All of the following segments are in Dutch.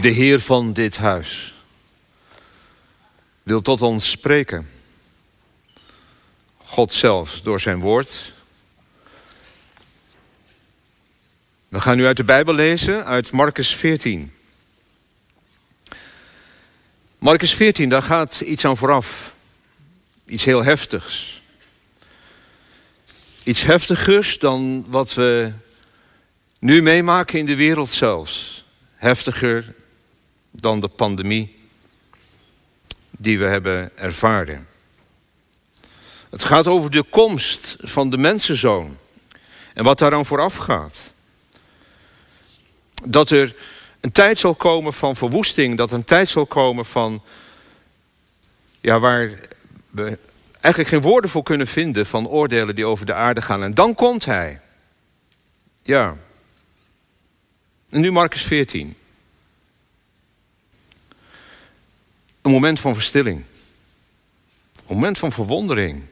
De Heer van dit huis wil tot ons spreken. God zelf door zijn woord. We gaan nu uit de Bijbel lezen, uit Marcus 14. Marcus 14, daar gaat iets aan vooraf. Iets heel heftigs. Iets heftigers dan wat we nu meemaken in de wereld zelfs. Heftiger dan de pandemie die we hebben ervaren. Het gaat over de komst van de mensenzoon en wat daaraan vooraf gaat. Dat er een tijd zal komen van verwoesting, dat een tijd zal komen van, ja, waar we eigenlijk geen woorden voor kunnen vinden van oordelen die over de aarde gaan. En dan komt hij. Ja. En nu Marcus 14. Een moment van verstilling. Een moment van verwondering.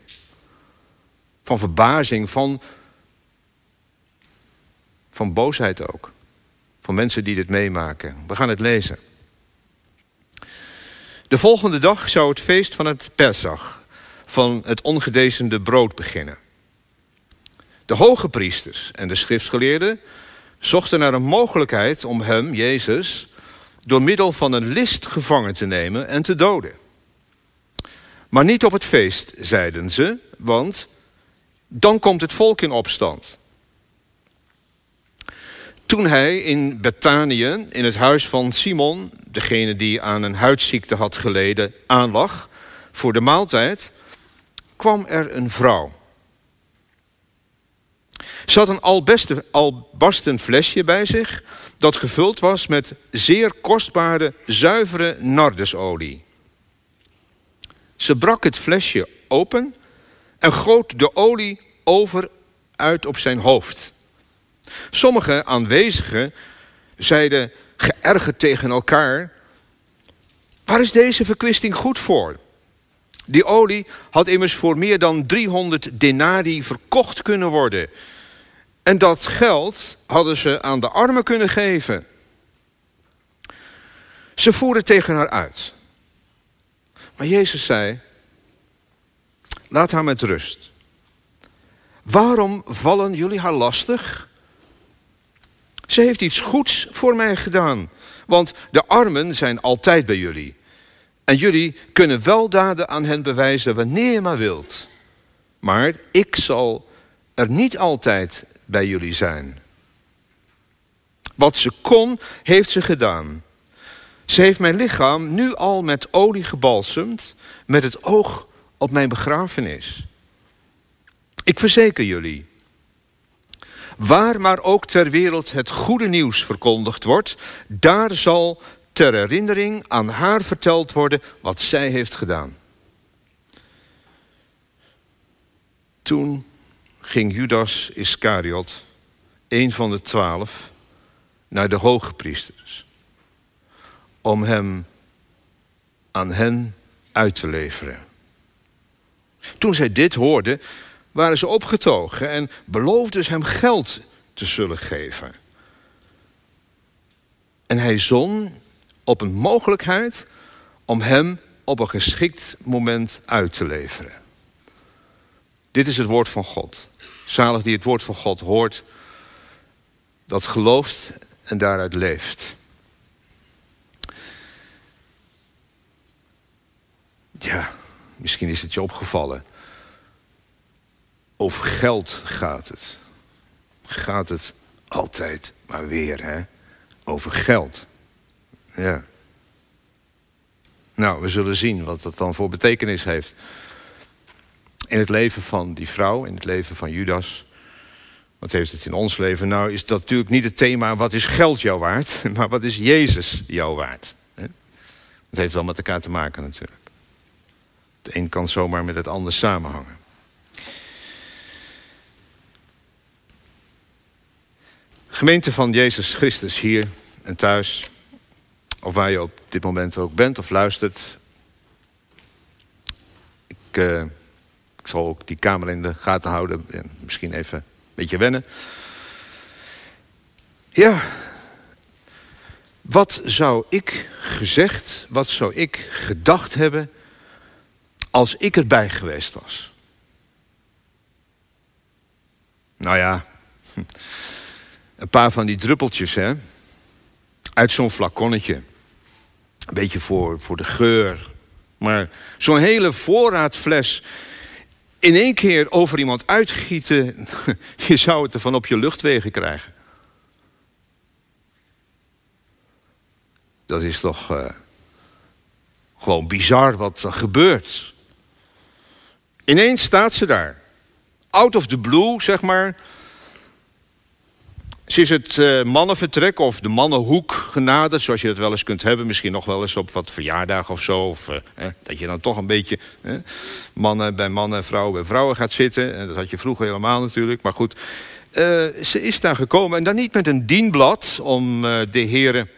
Van verbazing, van, van boosheid ook. Van mensen die dit meemaken. We gaan het lezen. De volgende dag zou het feest van het Pesach, van het ongedezende brood beginnen. De hoge priesters en de schriftgeleerden zochten naar een mogelijkheid om hem, Jezus, door middel van een list gevangen te nemen en te doden. Maar niet op het feest, zeiden ze, want dan komt het volk in opstand. Toen hij in Betanië, in het huis van Simon, degene die aan een huidziekte had geleden, aanlag voor de maaltijd, kwam er een vrouw. Ze had een albasten flesje bij zich dat gevuld was met zeer kostbare, zuivere nardesolie. Ze brak het flesje open en goot de olie over uit op zijn hoofd. Sommige aanwezigen zeiden geërgerd tegen elkaar: Waar is deze verkwisting goed voor? Die olie had immers voor meer dan 300 denari verkocht kunnen worden. En dat geld hadden ze aan de armen kunnen geven. Ze voeren tegen haar uit. Maar Jezus zei: Laat haar met rust. Waarom vallen jullie haar lastig? Ze heeft iets goeds voor mij gedaan. Want de armen zijn altijd bij jullie. En jullie kunnen weldaden aan hen bewijzen wanneer je maar wilt. Maar ik zal er niet altijd bij jullie zijn. Wat ze kon, heeft ze gedaan. Ze heeft mijn lichaam nu al met olie gebalsemd, met het oog op mijn begrafenis. Ik verzeker jullie, waar maar ook ter wereld het goede nieuws verkondigd wordt, daar zal ter herinnering aan haar verteld worden wat zij heeft gedaan. Toen ging Judas Iscariot, een van de twaalf, naar de hoge priesters. Om hem aan hen uit te leveren. Toen zij dit hoorden, waren ze opgetogen en beloofden ze hem geld te zullen geven. En hij zon op een mogelijkheid om hem op een geschikt moment uit te leveren. Dit is het woord van God. Zalig die het woord van God hoort, dat gelooft en daaruit leeft. Ja, misschien is het je opgevallen. Over geld gaat het. Gaat het altijd maar weer, hè? Over geld. Ja. Nou, we zullen zien wat dat dan voor betekenis heeft in het leven van die vrouw, in het leven van Judas. Wat heeft het in ons leven? Nou, is dat natuurlijk niet het thema wat is geld jou waard, maar wat is Jezus jou waard? Dat heeft wel met elkaar te maken natuurlijk. Het een kan zomaar met het ander samenhangen. Gemeente van Jezus Christus hier en thuis, of waar je op dit moment ook bent of luistert. Ik. Ik zal ook die kamer in de gaten houden. En misschien even een beetje wennen. Ja, Wat zou ik gezegd, wat zou ik gedacht hebben als ik erbij geweest was? Nou ja, een paar van die druppeltjes, hè? Uit zo'n flaconnetje. Een beetje voor, voor de geur. Maar zo'n hele voorraadfles in één keer over iemand uitgieten, je zou het ervan op je luchtwegen krijgen. Dat is toch uh, gewoon bizar wat er gebeurt. Ineens staat ze daar. Out of the blue, zeg maar. Ze is het uh, mannenvertrek of de mannenhoek genaderd, zoals je dat wel eens kunt hebben. Misschien nog wel eens op wat verjaardagen of zo. Of uh, dat je dan toch een beetje mannen bij mannen, vrouwen bij vrouwen gaat zitten. En dat had je vroeger helemaal natuurlijk. Maar goed, uh, ze is daar gekomen. En dan niet met een dienblad om de heren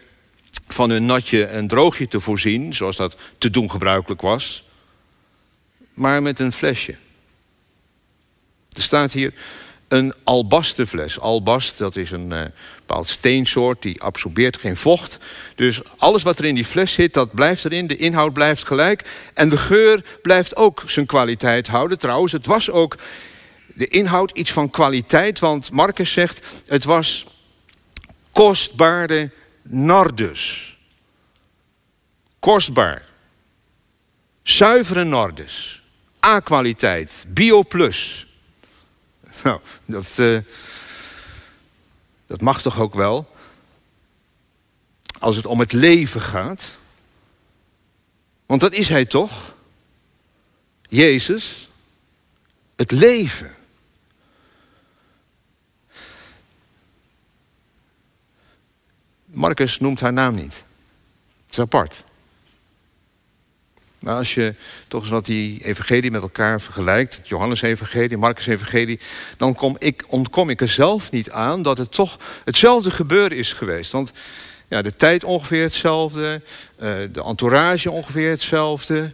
van hun natje en droogje te voorzien, zoals dat te doen gebruikelijk was, maar met een flesje. Er staat hier een albasterfles. Albast, dat is een uh, bepaald steensoort, die absorbeert geen vocht. Dus alles wat er in die fles zit, dat blijft erin. De inhoud blijft gelijk. En de geur blijft ook zijn kwaliteit houden. Trouwens, het was ook de inhoud iets van kwaliteit. Want Marcus zegt, het was kostbare nardus. Kostbaar. Zuivere nardus. A-kwaliteit. Bio plus. Nou, dat, uh, dat mag toch ook wel? Als het om het leven gaat. Want dat is hij toch? Jezus. Het leven. Marcus noemt haar naam niet. Het is apart. Maar als je toch eens wat die evangelie met elkaar vergelijkt... het Johannes-evangelie, Marcus-evangelie... dan kom ik, ontkom ik er zelf niet aan dat het toch hetzelfde gebeuren is geweest. Want ja, de tijd ongeveer hetzelfde, uh, de entourage ongeveer hetzelfde...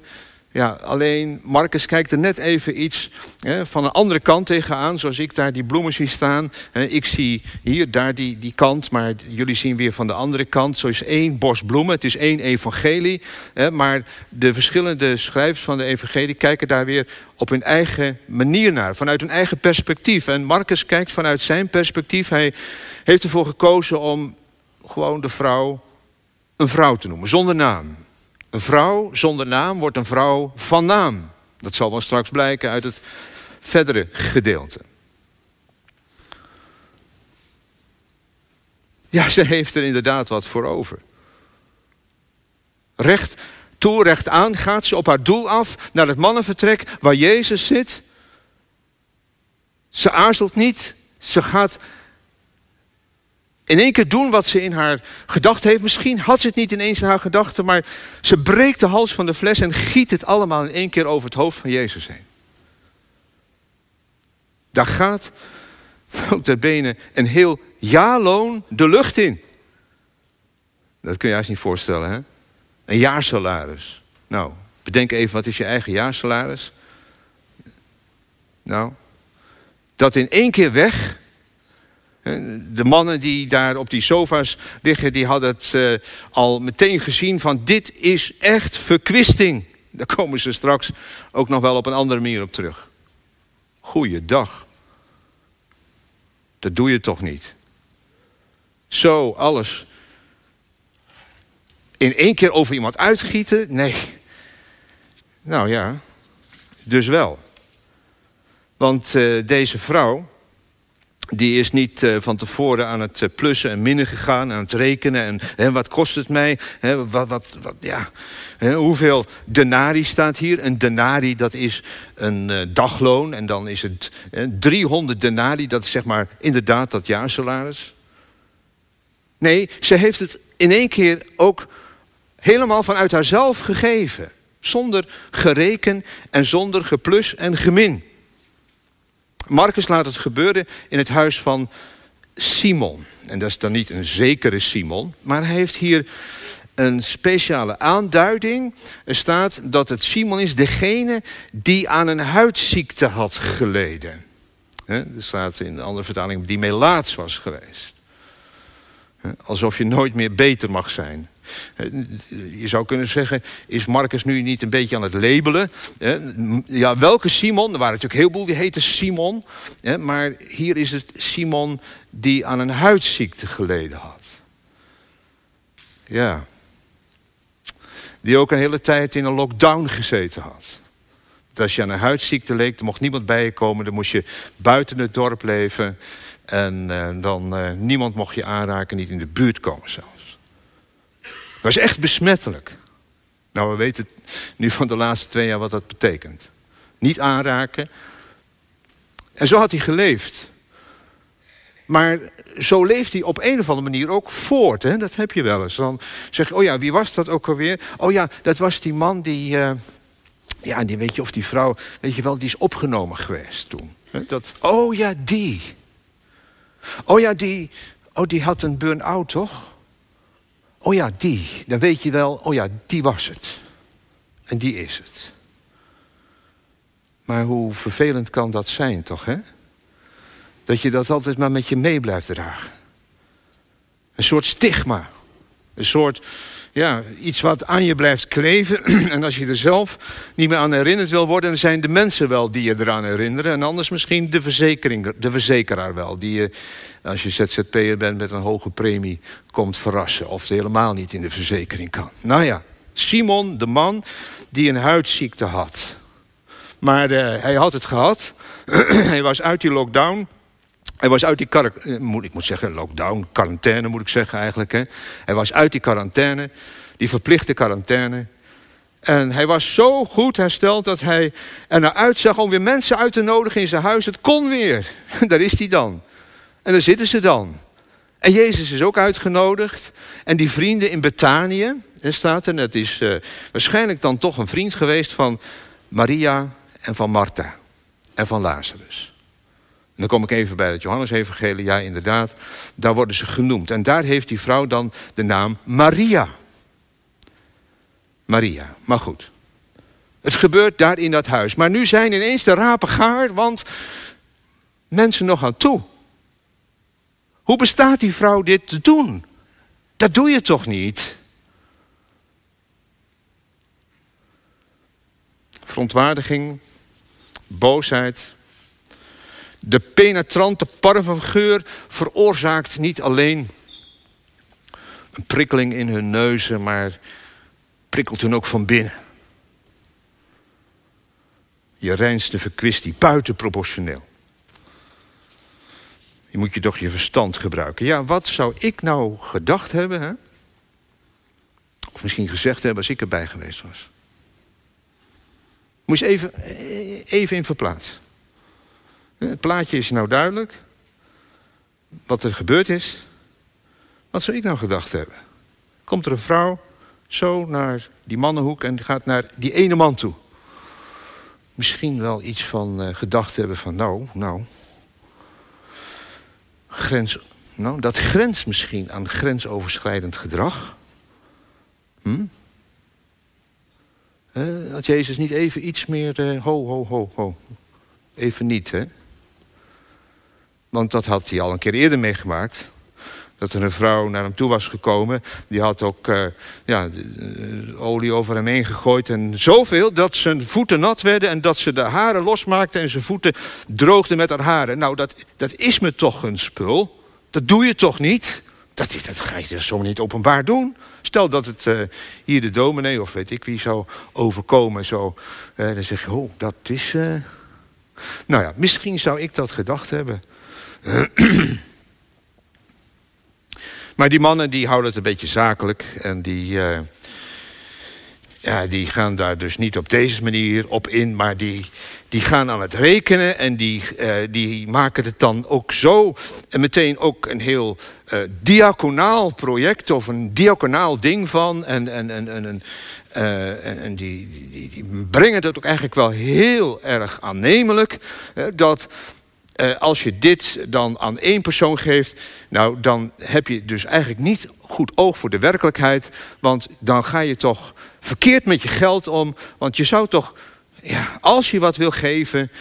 Ja, alleen Marcus kijkt er net even iets hè, van een andere kant tegenaan. Zoals ik daar die bloemen zie staan. Ik zie hier, daar die, die kant. Maar jullie zien weer van de andere kant. Zo is één bos bloemen. Het is één evangelie. Hè, maar de verschillende schrijvers van de evangelie kijken daar weer op hun eigen manier naar. Vanuit hun eigen perspectief. En Marcus kijkt vanuit zijn perspectief. Hij heeft ervoor gekozen om gewoon de vrouw een vrouw te noemen. Zonder naam. Een vrouw zonder naam wordt een vrouw van naam. Dat zal wel straks blijken uit het verdere gedeelte. Ja, ze heeft er inderdaad wat voor over. Recht toe, recht aan gaat ze op haar doel af naar het mannenvertrek waar Jezus zit. Ze aarzelt niet. Ze gaat in één keer doen wat ze in haar gedachten heeft. Misschien had ze het niet ineens in haar gedachten, maar ze breekt de hals van de fles en giet het allemaal in één keer over het hoofd van Jezus heen. Daar gaat ook ter benen een heel jaarloon de lucht in. Dat kun je juist niet voorstellen, hè? Een jaarsalaris. Nou, bedenk even, wat is je eigen jaarsalaris? Nou, dat in één keer weg de mannen die daar op die sofa's liggen, die hadden het uh, al meteen gezien van dit is echt verkwisting. Daar komen ze straks ook nog wel op een andere manier op terug. Goeiedag. Dat doe je toch niet? Zo, alles. In één keer over iemand uitgieten? Nee. Nou ja, dus wel. Want uh, deze vrouw, die is niet uh, van tevoren aan het uh, plussen en minnen gegaan, aan het rekenen. En hè, wat kost het mij? Hè, wat, wat, wat, ja. Hè, hoeveel denari staat hier? Een denari, dat is een uh, dagloon. En dan is het 300 denari, dat is zeg maar inderdaad dat jaarsalaris. Nee, ze heeft het in één keer ook helemaal vanuit haarzelf gegeven. Zonder gereken en zonder geplus en gemin. Marcus laat het gebeuren in het huis van Simon. En dat is dan niet een zekere Simon, maar hij heeft hier een speciale aanduiding. Er staat dat het Simon is degene die aan een huidziekte had geleden. er staat in de andere vertaling die melaats was geweest. Alsof je nooit meer beter mag zijn. Je zou kunnen zeggen, is Marcus nu niet een beetje aan het labelen? Ja, welke Simon? Er waren natuurlijk heel veel die heten Simon. Maar hier is het Simon die aan een huidziekte geleden had. Ja. Die ook een hele tijd in een lockdown gezeten had. Als je aan een huidziekte leek, mocht niemand bij je komen. Dan moest je buiten het dorp leven. En dan niemand mocht je aanraken, niet in de buurt komen zelfs. Was echt besmettelijk. Nou, we weten nu van de laatste twee jaar wat dat betekent. Niet aanraken. En zo had hij geleefd. Maar zo leeft hij op een of andere manier ook voort. Hè? Dat heb je wel eens. Dan zeg je, oh ja, wie was dat ook alweer? Oh ja, dat was die man die... Uh, ja, die weet je, of die vrouw, weet je wel, die is opgenomen geweest toen. Dat, oh ja, die. Oh ja, die, oh, die had een burn-out, toch? Oh ja, die. Dan weet je wel, oh ja, die was het. En die is het. Maar hoe vervelend kan dat zijn, toch, hè? Dat je dat altijd maar met je mee blijft dragen. Een soort stigma. Een soort, ja, iets wat aan je blijft kleven. en als je er zelf niet meer aan herinnerd wil worden... dan zijn de mensen wel die je eraan herinneren. En anders misschien de, verzekering, de verzekeraar wel. Die je, als je ZZP'er bent met een hoge premie, komt verrassen. Of helemaal niet in de verzekering kan. Nou ja, Simon, de man die een huidziekte had. Maar uh, hij had het gehad. hij was uit die lockdown... Hij was uit die eh, ik moet zeggen, lockdown, quarantaine moet ik zeggen eigenlijk. Hè. Hij was uit die quarantaine, die verplichte quarantaine. En hij was zo goed hersteld dat hij er naar uitzag om weer mensen uit te nodigen in zijn huis. Het kon weer. Daar is hij dan. En daar zitten ze dan. En Jezus is ook uitgenodigd. En die vrienden in Betanië, er staat er, het is uh, waarschijnlijk dan toch een vriend geweest van Maria en van Martha en van Lazarus dan kom ik even bij het Johannes-evangelie. Ja, inderdaad, daar worden ze genoemd. En daar heeft die vrouw dan de naam Maria. Maria, maar goed. Het gebeurt daar in dat huis. Maar nu zijn ineens de rapen gaar, want mensen nog aan toe. Hoe bestaat die vrouw dit te doen? Dat doe je toch niet? Verontwaardiging, boosheid, de penetrante parfumgeur veroorzaakt niet alleen een prikkeling in hun neuzen, maar prikkelt hun ook van binnen. Je reinste verkwistie, buitenproportioneel. Je moet je toch je verstand gebruiken. Ja, wat zou ik nou gedacht hebben, hè? Of misschien gezegd hebben als ik erbij geweest was. Moet je even, even in verplaatsen. Het plaatje is nou duidelijk. Wat er gebeurd is. Wat zou ik nou gedacht hebben? Komt er een vrouw zo naar die mannenhoek en gaat naar die ene man toe. Misschien wel iets van uh, gedacht hebben van nou, nou. Grens, nou, dat grenst misschien aan grensoverschrijdend gedrag. Hm? Uh, had Jezus niet even iets meer uh, ho, ho, ho, ho. Even niet, hè? Want dat had hij al een keer eerder meegemaakt. Dat er een vrouw naar hem toe was gekomen. Die had ook uh, ja, eh, olie over hem heen gegooid. En zoveel dat zijn voeten nat werden. En dat ze de haren losmaakte. En zijn voeten droogden met haar haren. Nou, dat, dat is me toch een spul. Dat doe je toch niet? Dat, dat ga je zo niet openbaar doen. Stel dat het uh, hier de dominee of weet ik wie zou overkomen. Zo, dan zeg je, oh, dat is... Nou ja, misschien zou ik dat gedacht hebben. maar die mannen die houden het een beetje zakelijk. En die, uh, ja, die gaan daar dus niet op deze manier op in. Maar die, die gaan aan het rekenen. En die, uh, die maken het dan ook zo. En meteen ook een heel uh, project. Of een diaconaal ding van. En, en, en, en, en en, die, die, brengen het ook eigenlijk wel heel erg aannemelijk. Uh, dat uh, als je dit dan aan één persoon geeft, nou, dan heb je dus eigenlijk niet goed oog voor de werkelijkheid. Want dan ga je toch verkeerd met je geld om. Want je zou toch, ja, als je wat wil geven,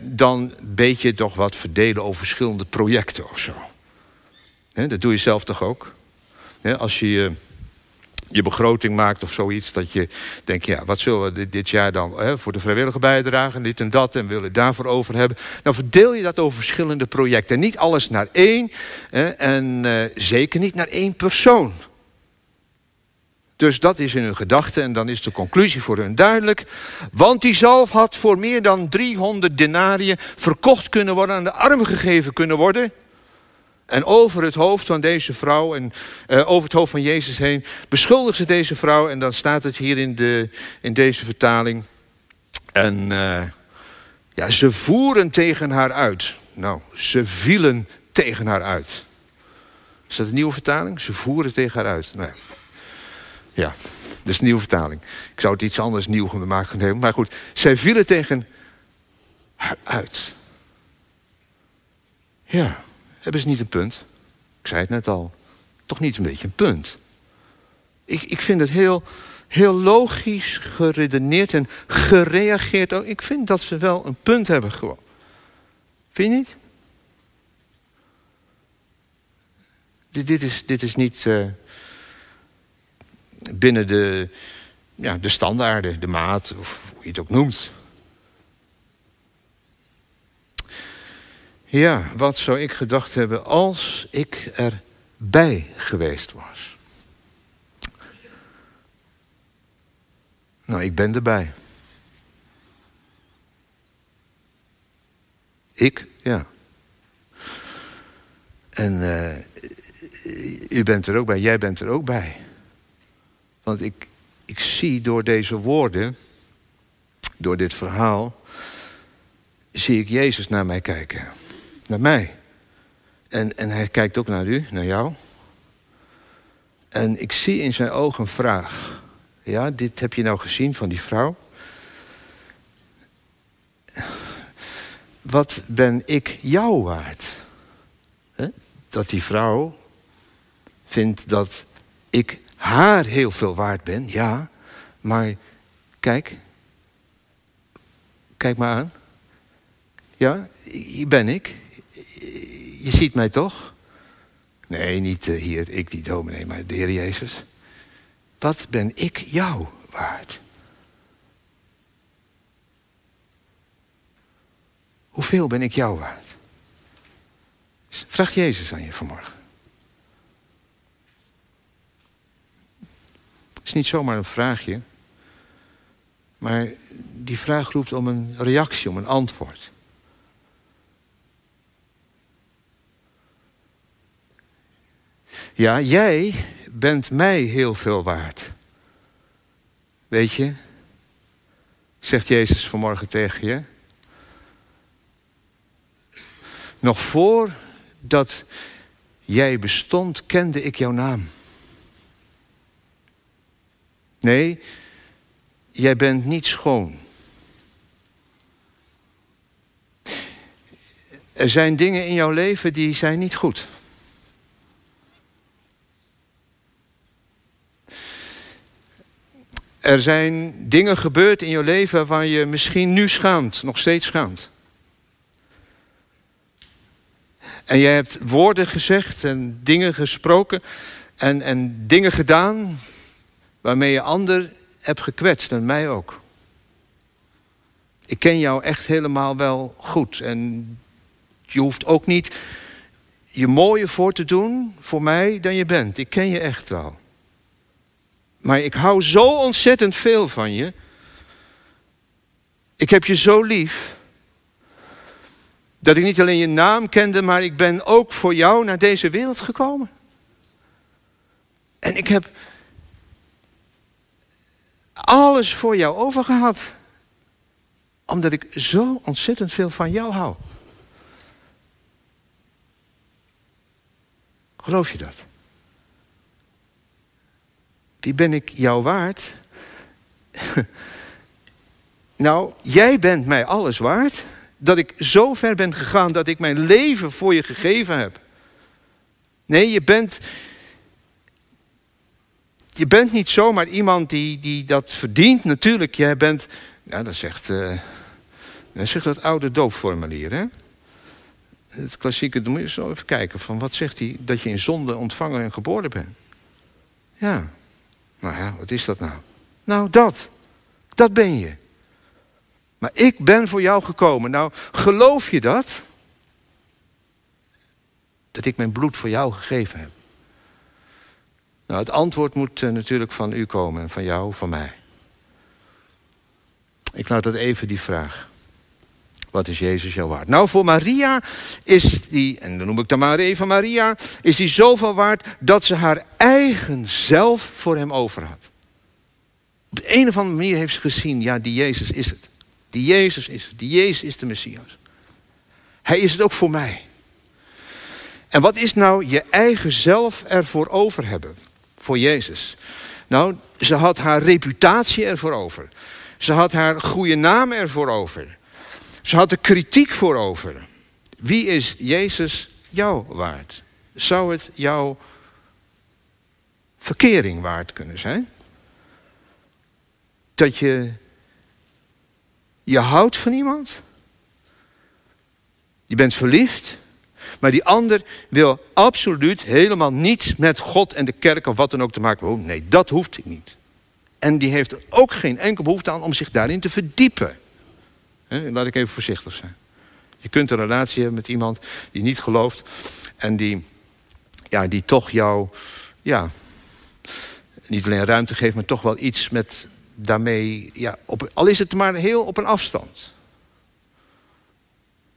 dan beetje toch wat verdelen over verschillende projecten of zo. dat doe je zelf toch ook? als je je begroting maakt of zoiets. Dat je denkt, ja, wat zullen we dit, jaar dan hè, voor de vrijwillige bijdrage, dit en dat, en willen daarvoor over hebben. Dan verdeel je dat over verschillende projecten. Niet alles naar één hè, en uh, zeker niet naar één persoon. Dus dat is in hun gedachten en dan is de conclusie voor hun duidelijk. Want die zalf had voor meer dan 300 denariën verkocht kunnen worden, aan de armen gegeven kunnen worden. En over het hoofd van deze vrouw en uh, over het hoofd van Jezus heen beschuldigt ze deze vrouw. En dan staat het hier in, de, in deze vertaling. En uh, ja, ze voeren tegen haar uit. Nou, ze vielen tegen haar uit. Is dat een nieuwe vertaling? Ze voeren tegen haar uit. Nee. Ja, dat is een nieuwe vertaling. Ik zou het iets anders nieuw gemaakt hebben. Maar goed, zij vielen tegen haar uit. Ja. Hebben ze niet een punt? Ik zei het net al. Toch niet een beetje een punt? Ik, ik vind het heel, heel logisch geredeneerd en gereageerd. Ook. Ik vind dat ze wel een punt hebben gewoon. Vind je niet? Dit, dit, is, dit is niet uh, binnen de, ja, de standaarden, de maat, of hoe je het ook noemt. Ja, wat zou ik gedacht hebben als ik erbij geweest was? Nou, ik ben erbij. Ik, ja. En uh, u bent er ook bij, jij bent er ook bij. Want ik, ik zie door deze woorden, door dit verhaal, zie ik Jezus naar mij kijken naar mij. En, en hij kijkt ook naar u, naar jou. En ik zie in zijn ogen een vraag. Ja, dit heb je nou gezien van die vrouw. Wat ben ik jou waard? Dat die vrouw vindt dat ik haar heel veel waard ben, ja. Maar kijk, kijk maar aan. Ja, hier ben ik je ziet mij toch? Nee, niet uh, hier, ik die dominee, maar de Heer Jezus. Wat ben ik jou waard? Hoeveel ben ik jou waard? Vraagt Jezus aan je vanmorgen. Het is niet zomaar een vraagje, maar die vraag roept om een reactie, om een antwoord. Ja, jij bent mij heel veel waard. Weet je, zegt Jezus vanmorgen tegen je. Nog voordat jij bestond, kende ik jouw naam. Nee, jij bent niet schoon. Er zijn dingen in jouw leven die zijn niet goed. Er zijn dingen gebeurd in je leven waar je misschien nu schaamt, nog steeds schaamt. En jij hebt woorden gezegd en dingen gesproken en, en dingen gedaan waarmee je ander hebt gekwetst en mij ook. Ik ken jou echt helemaal wel goed en je hoeft ook niet je mooier voor te doen voor mij dan je bent. Ik ken je echt wel. Maar ik hou zo ontzettend veel van je. Ik heb je zo lief. Dat ik niet alleen je naam kende, maar ik ben ook voor jou naar deze wereld gekomen. En ik heb alles voor jou overgehad. Omdat ik zo ontzettend veel van jou hou. Geloof je dat? Wie ben ik jou waard? nou, jij bent mij alles waard. Dat ik zo ver ben gegaan dat ik mijn leven voor je gegeven heb. Nee, je bent. Je bent niet zomaar iemand die, die dat verdient. Natuurlijk, jij bent. Ja, dat zegt. Uh, dat zegt dat oude doopformulier, hè? Het klassieke, dan moet je zo even kijken van wat zegt hij dat je in zonde ontvangen en geboren bent. Ja. Nou ja, wat is dat nou? Nou, dat. Dat ben je. Maar ik ben voor jou gekomen. Nou, geloof je dat? Dat ik mijn bloed voor jou gegeven heb. Nou, het antwoord moet eh, natuurlijk van u komen en van jou, van mij. Ik laat dat even die vraag. Wat is Jezus jou waard? Nou, voor Maria is die, en dan noem ik dan maar even Maria, is die zoveel waard dat ze haar eigen zelf voor hem over had. Op de een of andere manier heeft ze gezien, ja, die Jezus is het. Die Jezus is het. Die Jezus is de Messias. Hij is het ook voor mij. En wat is nou je eigen zelf ervoor over hebben? Voor Jezus. Nou, ze had haar reputatie ervoor over. Ze had haar goede naam ervoor over. Ze had er kritiek voor over. Wie is Jezus jou waard? Zou het jouw verkering waard kunnen zijn? Dat je je houdt van iemand. Je bent verliefd. Maar die ander wil absoluut helemaal niets met God en de kerk of wat dan ook te maken. Oh nee, dat hoeft niet. En die heeft er ook geen enkel behoefte aan om zich daarin te verdiepen. Laat ik even voorzichtig zijn. Je kunt een relatie hebben met iemand die niet gelooft en die, ja, die toch jou, ja, niet alleen ruimte geeft, maar toch wel iets met daarmee, ja, op, al is het maar heel op een afstand.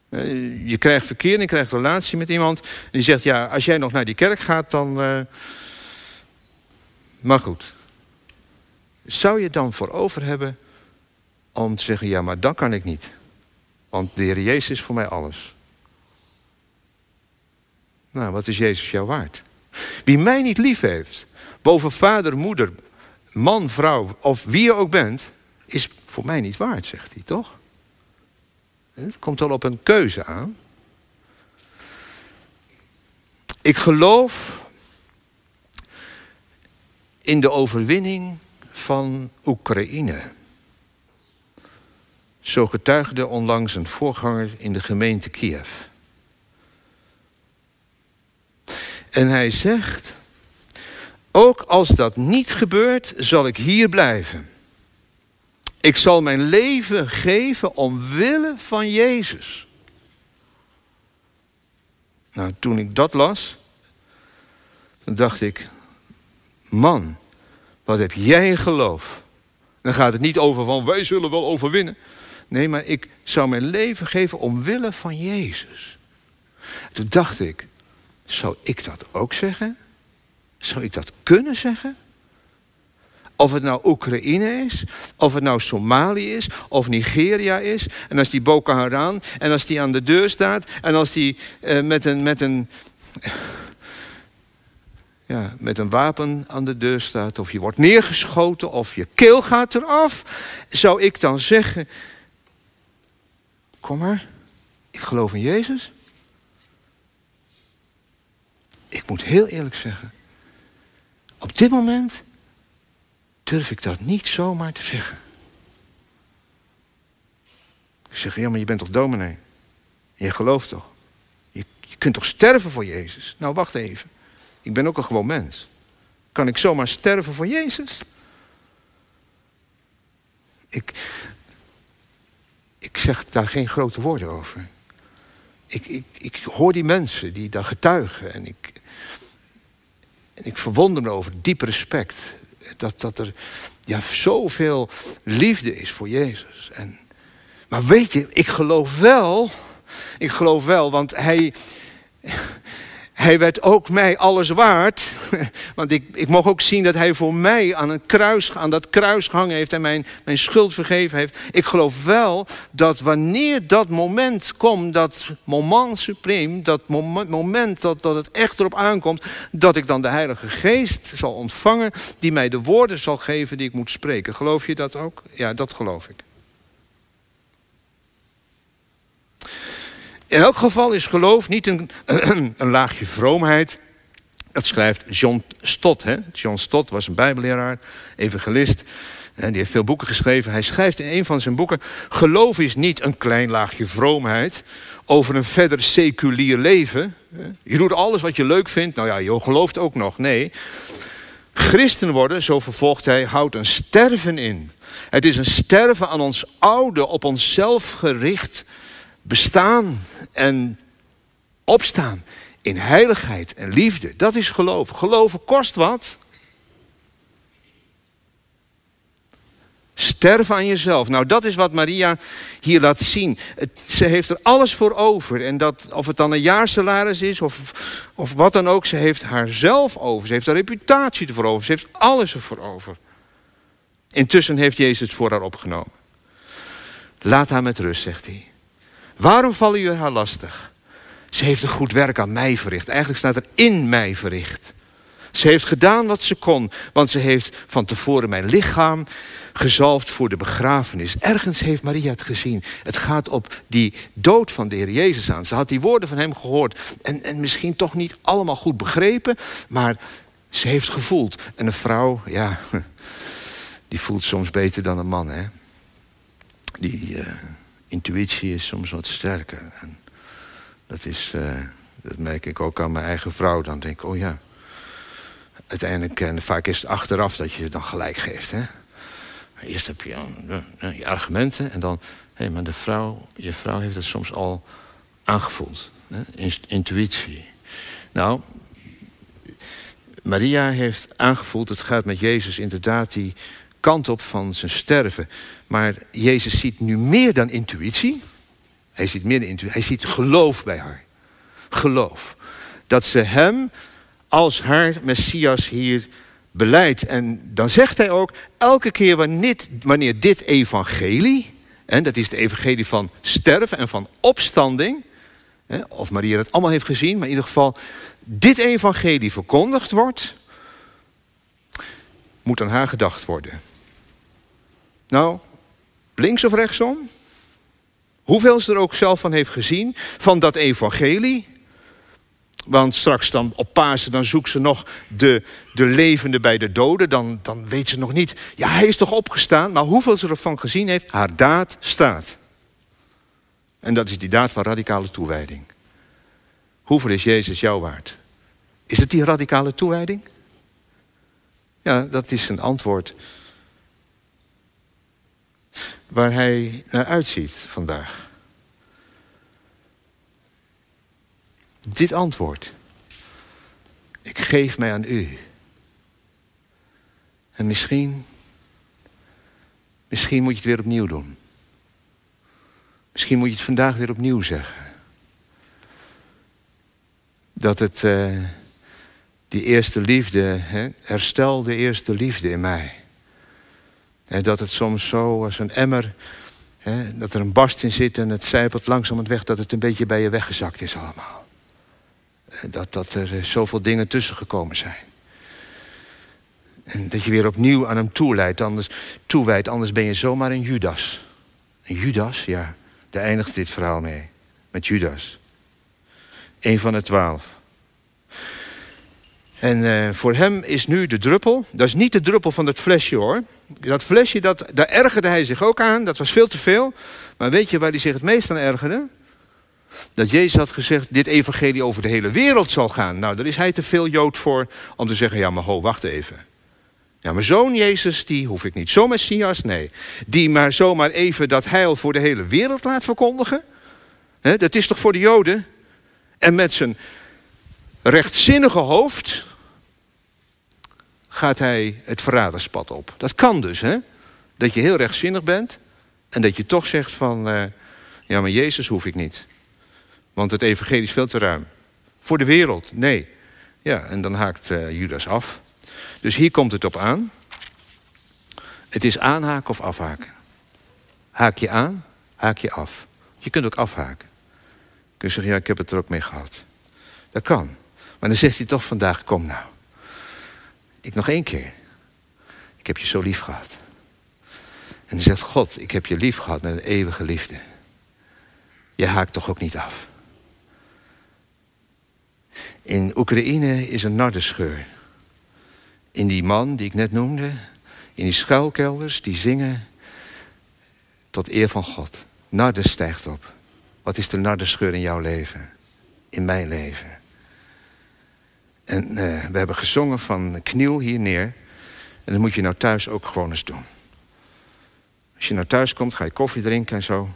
Eh, je krijgt verkeer je krijgt een relatie met iemand. En die zegt, ja, als jij nog naar die kerk gaat, dan... Uh, maar goed. Zou je dan voor over hebben om te zeggen, ja, maar dat kan ik niet. Want de Heer Jezus is voor mij alles. Nou, wat is Jezus jou waard? Wie mij niet lief heeft, boven vader, moeder, man, vrouw of wie je ook bent, is voor mij niet waard, zegt hij, toch? Het komt wel op een keuze aan. Ik geloof in de overwinning van Oekraïne. Zo getuigde onlangs een voorganger in de gemeente Kiev. En hij zegt: Ook als dat niet gebeurt, zal ik hier blijven. Ik zal mijn leven geven omwille van Jezus. Nou, toen ik dat las, dan dacht ik, man, wat heb jij geloof? Dan gaat het niet over van wij zullen wel overwinnen. Nee, maar ik zou mijn leven geven omwille van Jezus. Toen dacht ik, zou ik dat ook zeggen? Zou ik dat kunnen zeggen? Of het nou Oekraïne is, of het nou Somalië is, of Nigeria is. En als die Boko Haram, en als die aan de deur staat, en als die uh, met, een, met, een, ja, met een wapen aan de deur staat, of je wordt neergeschoten, of je keel gaat eraf, zou ik dan zeggen: Kom maar, ik geloof in Jezus. Ik moet heel eerlijk zeggen, op dit moment durf ik dat niet zomaar te zeggen. Ik zeg, ja, maar je bent toch dominee? Je gelooft toch? Je, je kunt toch sterven voor Jezus? Nou, wacht even. Ik ben ook een gewoon mens. Kan ik zomaar sterven voor Jezus? Ik, ik zeg daar geen grote woorden over. Ik, ik, ik hoor die mensen die daar getuigen en ik, en ik verwonder me over diep respect dat, dat er ja, zoveel liefde is voor Jezus. En, maar weet je, ik geloof wel, ik geloof wel, want hij, hij werd ook mij alles waard. Want ik, ik mocht ook zien dat hij voor mij aan, kruis, dat kruis gehangen heeft en mijn, mijn schuld vergeven heeft. Ik geloof wel dat wanneer dat moment komt, dat moment supreme, dat moment, moment dat, dat het echt erop aankomt, dat ik dan de Heilige Geest zal ontvangen, die mij de woorden zal geven die ik moet spreken. Geloof je dat ook? Ja, dat geloof ik. In elk geval is geloof niet een, een laagje vroomheid. Dat schrijft John Stott. Hè? John Stott was een bijbelleraar, evangelist. En die heeft veel boeken geschreven. Hij schrijft in een van zijn boeken... geloof is niet een klein laagje vroomheid... over een verder seculier leven. Je doet alles wat je leuk vindt. Nou ja, je gelooft ook nog. Nee. Christen worden, zo vervolgt hij, houdt een sterven in. Het is een sterven aan ons oude, op onszelf gericht bestaan en opstaan in heiligheid en liefde. Dat is geloven. Geloven kost wat. Sterven aan jezelf. Nou, dat is wat Maria hier laat zien. ze heeft er alles voor over. En dat, of het dan een jaarsalaris is of, of wat dan ook, ze heeft haarzelf over. Ze heeft haar reputatie ervoor over. Ze heeft alles ervoor over. Intussen heeft Jezus het voor haar opgenomen. Laat haar met rust, zegt hij. Waarom vallen jullie haar lastig? Ze heeft een goed werk aan mij verricht. Eigenlijk staat er in mij verricht. Ze heeft gedaan wat ze kon, want ze heeft van tevoren mijn lichaam gezalfd voor de begrafenis. Ergens heeft Maria het gezien. Het gaat op die dood van de Heer Jezus aan. Ze had die woorden van hem gehoord en, en misschien toch niet allemaal goed begrepen, maar ze heeft gevoeld. En een vrouw, ja, die voelt soms beter dan een man, hè? Die uh, intuïtie is soms wat sterker. En dat, is, uh, dat merk ik ook aan mijn eigen vrouw. Dan denk ik, oh ja, uiteindelijk, en vaak is het achteraf dat je dan gelijk geeft. Hè? Eerst heb je uh, je argumenten en dan... hé, hey, maar de vrouw, je vrouw heeft het soms al aangevoeld. Hè? Intuïtie. Nou, Maria heeft aangevoeld, het gaat met Jezus inderdaad die kant op van zijn sterven. Maar Jezus ziet nu meer dan intuïtie. Hij ziet meer dan intuïtie. Hij ziet geloof bij haar. Geloof. Dat ze hem als haar Messias hier beleidt. En dan zegt hij ook, elke keer wanneer, dit evangelie... en dat is het evangelie van sterven en van opstanding... of Maria het allemaal heeft gezien, maar in ieder geval... dit evangelie verkondigd wordt... moet aan haar gedacht worden. Nou, links of rechtsom? Hoeveel ze er ook zelf van heeft gezien, van dat evangelie. Want straks dan op Pasen, dan zoekt ze nog de, de levende bij de doden. Dan, dan weet ze nog niet, ja hij is toch opgestaan. Maar hoeveel ze ervan gezien heeft, haar daad staat. En dat is die daad van radicale toewijding. Hoeveel is Jezus jou waard? Is het die radicale toewijding? Ja, dat is een antwoord waar hij naar uitziet vandaag. Dit antwoord. Ik geef mij aan u. En misschien, misschien moet je het weer opnieuw doen. Misschien moet je het vandaag weer opnieuw zeggen. Dat het, uh, die eerste liefde, hè, herstel de eerste liefde in mij. En dat het soms zo als een emmer, dat er een barst in zit en het zijpelt langzaam weg, dat het een beetje bij je weggezakt is allemaal. Dat, dat er zoveel dingen tussen gekomen zijn. En dat je weer opnieuw aan hem toeleidt, anders, toewijdt, anders ben je zomaar een Judas. Een Judas, ja, daar eindigt dit verhaal mee. Met Judas. Een van de twaalf. En uh, voor hem is nu de druppel, dat is niet de druppel van het flesje hoor. Dat flesje, dat, daar ergerde hij zich ook aan, dat was veel te veel. Maar weet je waar hij zich het meest aan ergerde? Dat Jezus had gezegd, dit evangelie over de hele wereld zal gaan. Nou, daar is hij te veel Jood voor om te zeggen, ja maar ho, wacht even. Ja, mijn zoon Jezus, die hoef ik niet. Zo Messias, nee. Die maar zomaar even dat heil voor de hele wereld laat verkondigen. Dat is toch voor de Joden? En met zijn rechtzinnige hoofd gaat hij het verraderspad op. Dat kan dus, hè? Dat je heel rechtzinnig bent en dat je toch zegt van... Uh, ja, maar Jezus hoef ik niet. Want het evangelie is veel te ruim. Voor de wereld, nee. Ja, en dan haakt uh, Judas af. Dus hier komt het op aan. Het is aanhaken of afhaken. Haak je aan, haak je af. Je kunt ook afhaken. Je kunt zeggen, ja, ik heb het er ook mee gehad. Dat kan. Maar dan zegt hij toch vandaag, kom nou. Ik nog één keer. Ik heb je zo lief gehad. En dan zegt God, ik heb je lief gehad met een eeuwige liefde. Je haakt toch ook niet af. In Oekraïne is een nardenscheur. In die man die ik net noemde, in die schuilkelders, die zingen tot eer van God. Narden stijgt op. Wat is de nardenscheur in jouw leven? In mijn leven. En uh, we hebben gezongen van kniel hier neer. En dat moet je nou thuis ook gewoon eens doen. Als je nou thuis komt, ga je koffie drinken en zo.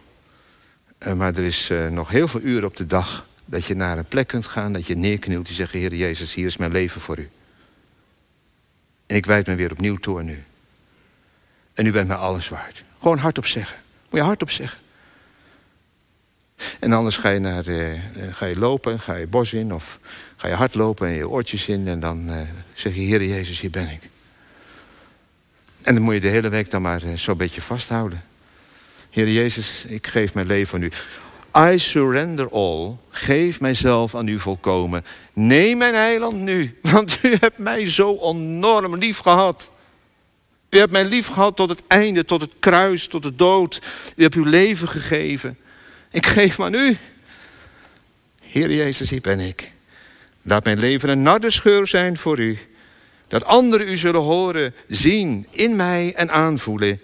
Uh, maar er is uh, nog heel veel uren op de dag dat je naar een plek kunt gaan, dat je neerknielt en zegt: Heer Jezus, hier is mijn leven voor u. En ik wijd me weer opnieuw toe aan u. En u bent mij alles waard. Gewoon hardop zeggen. Moet je hardop zeggen. En anders ga je, naar ga je lopen, ga je bos in of ga je hardlopen en je oortjes in. En dan uh, zeg je, Heer Jezus, hier ben ik. En dan moet je de hele week dan maar uh, zo'n beetje vasthouden. Heer Jezus, ik geef mijn leven aan u. I surrender all. Geef mijzelf aan u volkomen. Neem mijn eiland nu, want u hebt mij zo enorm lief gehad. U hebt mij lief gehad tot het einde, tot het kruis, tot de dood. U hebt uw leven gegeven. Ik geef me aan u. Heer Jezus, hier ben ik. Laat mijn leven een nardescheur zijn voor u. Dat anderen u zullen horen, zien, in mij en aanvoelen.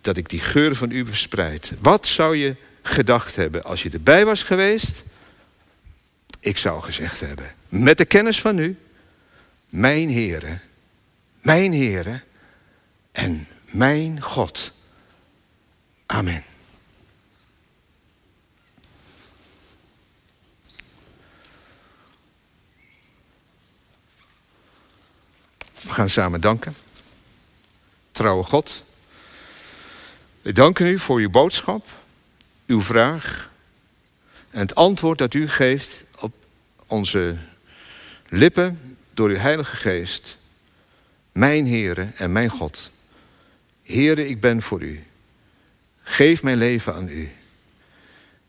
Dat ik die geur van u verspreid. Wat zou je gedacht hebben als je erbij was geweest? Ik zou gezegd hebben, met de kennis van u, mijn Heere, mijn Heere en mijn God. Amen. We gaan samen danken. Trouwe God. We danken u voor uw boodschap, uw vraag en het antwoord dat u geeft op onze lippen door uw Heilige Geest. Mijn Heere en mijn God. Heere, ik ben voor u. Geef mijn leven aan u.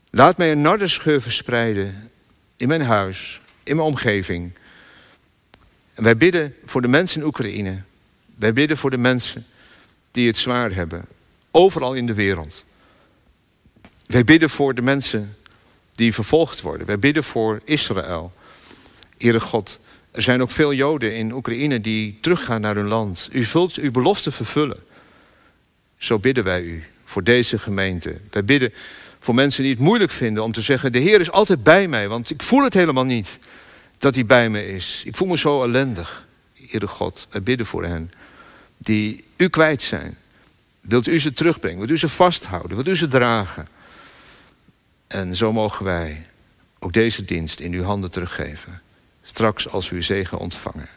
Laat mij een nardenscheur verspreiden in mijn huis, in mijn omgeving wij bidden voor de mensen in Oekraïne. Wij bidden voor de mensen die het zwaar hebben. Overal in de wereld. Wij bidden voor de mensen die vervolgd worden. Wij bidden voor Israël. Heere God, er zijn ook veel Joden in Oekraïne die teruggaan naar hun land. U zult uw belofte vervullen. Zo bidden wij u voor deze gemeente. Wij bidden voor mensen die het moeilijk vinden om te zeggen: De Heer is altijd bij mij, want ik voel het helemaal niet dat hij bij me is. Ik voel me zo ellendig. Heere God, wij bidden voor hen die u kwijt zijn. Wilt u ze terugbrengen? Wilt u ze vasthouden? Wilt u ze dragen? En zo mogen wij ook deze dienst in uw handen teruggeven. Straks als we uw zegen ontvangen.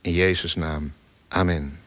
In Jezus' naam. Amen.